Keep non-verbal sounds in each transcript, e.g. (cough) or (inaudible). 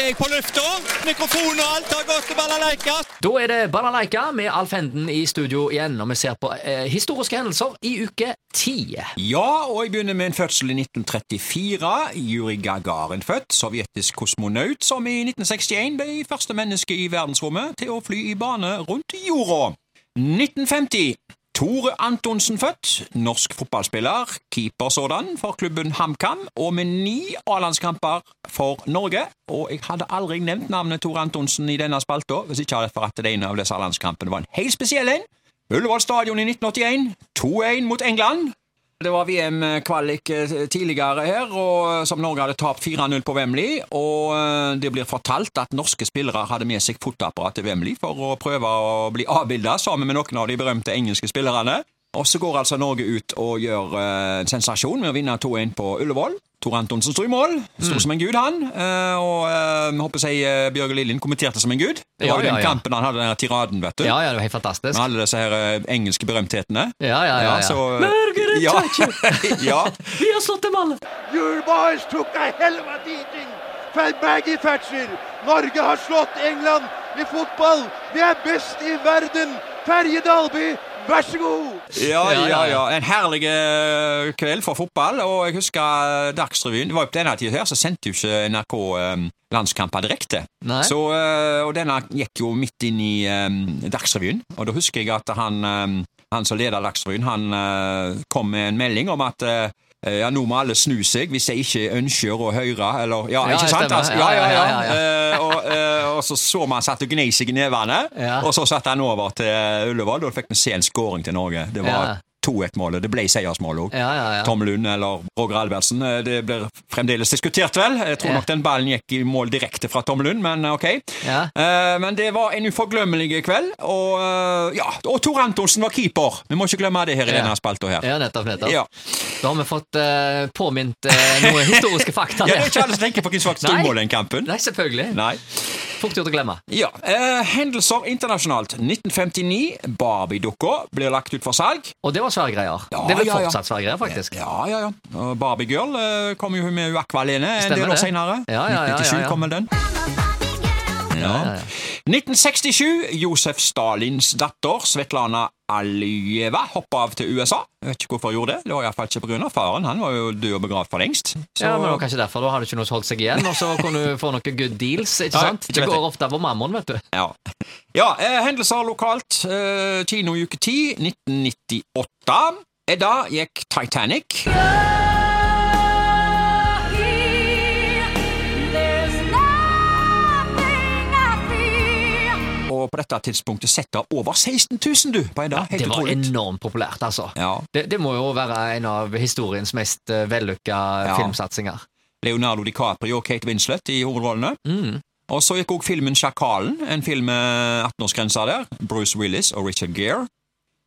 er jeg på lufta. Mikrofon og alt har gått til balalaika. Da er det Balalaika med Alf Henden i studio igjen, og vi ser på eh, historiske hendelser i uke ti. Ja, og jeg begynner med en fødsel i 1934. Juri Gagarin født, sovjetisk kosmonaut, som i 1961 ble første menneske i verdensrommet til å fly i bane rundt jorda. 1950. Tore Antonsen født, norsk fotballspiller, keeper sådan, for klubben HamKam, og med ni A-landskamper for Norge. Og jeg hadde aldri nevnt navnet Tore Antonsen i denne spalta hvis ikke hadde for at det ene av disse landskampene var en helt spesiell en. Ullevål stadion i 1981, 2-1 mot England. Det var VM-kvalik eh, tidligere her, og som Norge hadde tapt 4-0 på Wembley. Og eh, det blir fortalt at norske spillere hadde med seg fotoapparat til Wembley for å prøve å bli avbilda sammen med noen av de berømte engelske spillerne. Og så går altså Norge ut og gjør en sensasjon med å vinne 2-1 på Ullevål. Tor Antonsen sto i mål. Sto mm. som en gud, han. Uh, og uh, håper jeg uh, Bjørge Lillien kommenterte som en gud. Det var jo ja, den ja, kampen han hadde den tiraden, vet du. Ja, ja, det var helt fantastisk. Med alle disse her engelske berømthetene. Ja, ja, ja. ja. Så, ja. (laughs) Ja. Vi har slått dem alle! Your boys took a hell of a beating for Maggie Thatcher. Norge har slått England i fotball. Vi er best i verden. Terje Dalby Vær så god! Ja, ja, ja. En herlig eh, kveld for fotball. Og jeg husker eh, Dagsrevyen. Det var jo På denne tida her så sendte jo ikke NRK um, landskamper direkte. Så, og denne gikk jo midt inn i um, Dagsrevyen. Og da husker jeg at han, um, han som leder Dagsrevyen, han uh, kom med en melding om at uh, ja, nå må alle snu seg hvis jeg ikke ønsker å høre, eller Ja, ikke sant? Altså, ja, ja, ja. Uh, og, uh, og, så så man satt og gnei seg i nevene, og så satte han over til Ullevål, og da fikk vi se en scoring til Norge. Det var 2-1-målet. Det ble seiersmål òg. Ja, ja, ja. Tom Lund eller Roger Albertsen. Eh, det blir fremdeles diskutert, vel. Jeg tror nok den ballen gikk i mål direkte fra Tom Lund, men ok. Uh, men det var en uforglemmelig kveld, og uh, ja, og Tor Antonsen var keeper. Vi må ikke glemme det her i denne spalta her. Ja, nettopp, nettopp. Da har vi fått uh, påminnet noen historiske (laughs) fakta. ja, det er ikke alle som tenker på hvem som sto i mål den kampen. Nei, selvfølgelig. Nei. Fort gjort å glemme. Ja. hendelser internasjonalt. 1959. Barbie-dukka blir lagt ut for salg. Og det var svære greier. Ja, det er ja, fortsatt svære greier, faktisk. Ja, ja, ja. Barbie Girl eh, kom jo med Aqualene en del år. Ja, ja, ja, 1997 kom vel den. Ja. 1967. Josef Stalins datter Svetlana Aljeva hoppa av til USA. Jeg vet ikke hvorfor hun gjorde det. Det var iallfall ikke pga. faren. Han var jo død og begravd for lengst. Så... Ja, men det var kanskje derfor. Da hadde ikke noe holdt seg igjen, og så kunne du få noen good deals. ikke sant? Ja, det går ofte på mammon, vet du. Ja, ja eh, hendelser lokalt. Eh, kino uke 10, 1998. Edda gikk Titanic. og dette tidspunktet sett over 16 000, du, på en dag. Ja, det var utrolig. enormt populært, altså. Ja. Det, det, må jo være en av historiens mest uh, vellykka ja. filmsatsinger. Leonardo DiCaprio og Kate Winslet i hovedrollene. Mm. Og så gikk også filmen Sjakalen, en film med 18-årsgrensa der. Bruce Willis og Richard Gere.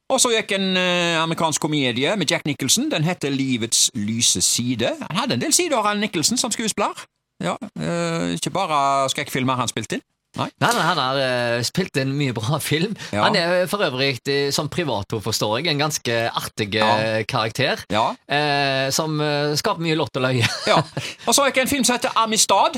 Og så gikk en uh, amerikansk komedie med Jack Nicholson. Den heter Livets lyse side. Han hadde en del sider, av Nicholson, som skuespiller. Ja, uh, Ikke bare skrekkfilmer han spilte inn. Nei. Nei, nei, Han har uh, spilt en mye bra film. Ja. Han er for øvrig, eh, som privato forstår jeg, en ganske artig ja. Eh, karakter. Ja. Uh, som uh, skaper mye lott og løye. (laughs) ja. Og så gikk en film som heter Amistad.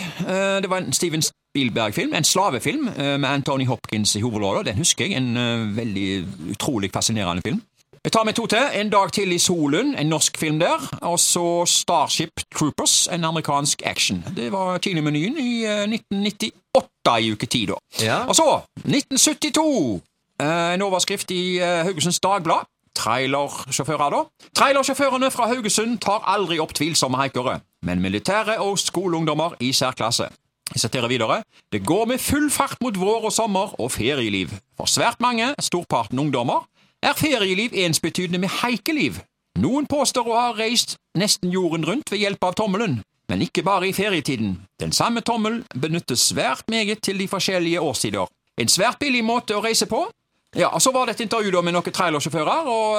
det var en Steven Spielberg-film. En slavefilm med Anthony Hopkins i hovedrollen. Den husker jeg. En veldig utrolig fascinerende film. Jeg tar med to til. En dag til i solen, en norsk film der. Og så Starship Troopers, en amerikansk action. Det var kinemenyen i 1998 i uke ti, da. Ja. Og så, 1972. Eh, en overskrift i eh, Haugesunds Dagblad. Trailersjåfører, da. Trailersjåførene fra Haugesund tar aldri opp tvilsomme haikere, men militære og skoleungdommer i særklasse. Jeg siterer videre. Det går med full fart mot vår og sommer og ferieliv. For svært mange, storparten ungdommer, er ferieliv ensbetydende med haikeliv. Noen påstår å ha reist nesten jorden rundt ved hjelp av tommelen, men ikke bare i ferietiden. Den samme tommel benyttes svært meget til de forskjellige årstider. En svært billig måte å reise på. Ja, og Så var det et intervju da med noen trailersjåfører, og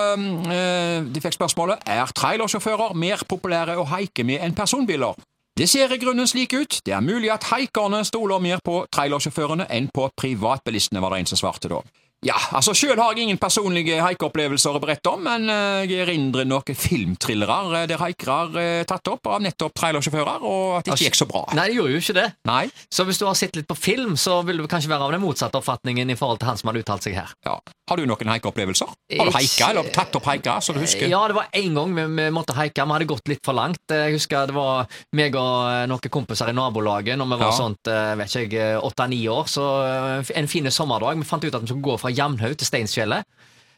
øh, de fikk spørsmålet er trailersjåfører mer populære å haike med enn personbiler. Det ser i grunnen slik ut. Det er mulig at haikerne stoler mer på trailersjåførene enn på privatbilistene, var det en som svarte da. Ja, altså Sjøl har jeg ingen personlige haikeopplevelser å berette om, men eh, jeg erindrer noen filmthrillere eh, der haikere er tatt opp av nettopp trailersjåfører, og at det ikke gikk så bra. Nei, det gjorde jo ikke det. Nei? Så hvis du har sett litt på film, så vil du kanskje være av den motsatte oppfatningen i forhold til han som hadde uttalt seg her. Ja. Har du noen haikeopplevelser? Har du haika, eller tatt opp haika, så du husker? Ja, det var én gang vi, vi måtte haike. Vi hadde gått litt for langt. Jeg husker det var meg og eh, noen kompiser i nabolaget når vi var Ja. sånt, eh, vet ikke jeg, åtte-ni år. Så eh, en fin sommerdag. Vi fant ut at vi skulle gå fra Jamnhaug til Steinsfjellet.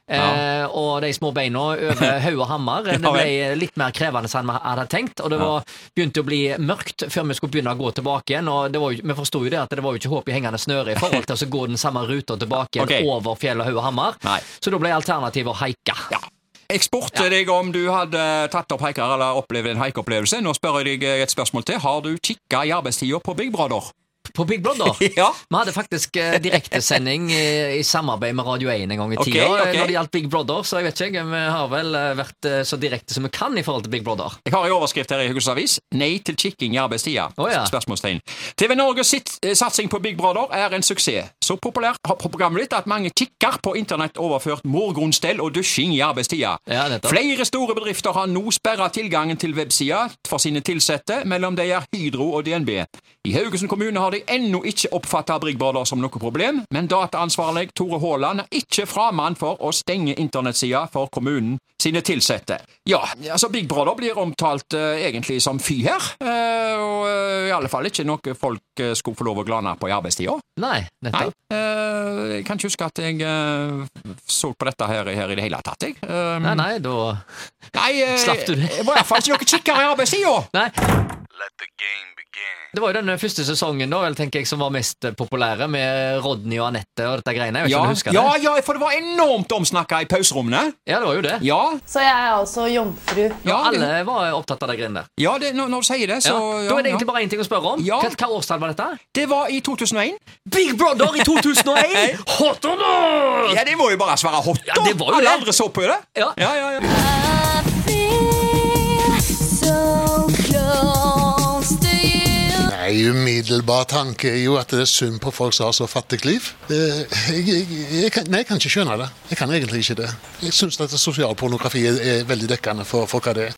Eh, og de små beina over (laughs) haug og hammer. Det ble litt mer krevende enn vi hadde tenkt. Og det var, begynte å bli mørkt før vi skulle begynne å gå tilbake igjen. Og det var vi forsto jo det at det var jo ikke håp i hengende snøre i forhold til å gå den samme ruta tilbake igjen Ok. over fjell og haug og hammer. Nei. Så da ble alternativet å haike. Ja. Jeg spurte deg om du hadde tatt opp haiker eller opplevd en haikeopplevelse. Nå spør jeg deg et spørsmål til. Har du kikka i arbeidstida på Big Brother? På Big Brother. (laughs) Ja. Vi hadde faktisk eh, direktesending i, i samarbeid med Radio 1 en gang i Ok, tida okay. eh, når det gjaldt Big Brother, så jeg vet ikke, vi har vel eh, vært eh, så direkte som vi kan i forhold til Big Brother. Jeg har en overskrift her i Haugesunds Avis. Nei til kikking i arbeidstida. Oh, ja. Spørsmålstegn. TV Norges sitt, eh, satsing på Big Brother er en suksess. Så populært har programmet blitt at mange kikker på internettoverført morgenstell og dusjing i arbeidstida. Ja. Flere store bedrifter har nå sperra tilgangen til websida for sine ansatte, mellom de er Hydro og DNB. I Haugesund kommune har de ennå ikke oppfatta Brigbarder som noe problem, men dataansvarlig Tore Haaland er ikke framann for å stenge internettsida for kommunen sine ansatte. Ja, altså Big Brother blir omtalt uh, egentlig som fy her, uh, og uh, i alle fall ikke noe folk skulle få lov å glane på i arbeidstida. Nei, Nei, nettopp. eh, jeg kan ikke huske at jeg eh, så på dette her, her i det hele tatt, jeg. Eh, Nei, nei, da Nei, eh, Slapp du det? Jeg var i hvert fall ikke noen kikkere i arbeidstida. (laughs) Nei. Let the game begin. Det var jo den første sesongen da, vel, tenker jeg, som var mest eh, populære, med Rodney og Anette og dette greiene. Jeg vet ikke Ja, ja, ja, for det var enormt omsnakka i pauserommene. Ja, det var jo det. Ja, Så jeg er altså jomfru. ja, Alle det, var opptatt av de greiene der. ja det, når, når du sier det, så Ja. ja, Da er det ja. egentlig bare én ting å spørre om. Ja. Hva, hva årstall var dette? Det var i 2001. Big Brother i 2001! (laughs) Hot or not? Ja, det må jo bare svare hot, Ja, det var jo Alle det. andre så på det. Ja. Ja, ja, ja. Nei, umiddelbar tanke er jo at det er synd på folk som har så fattig liv. Jeg, jeg, jeg, kan, nei, jeg kan ikke skjønne det. Jeg kan egentlig ikke det. Jeg syns at sosialpornografi er, er veldig dekkende for, for hva det er.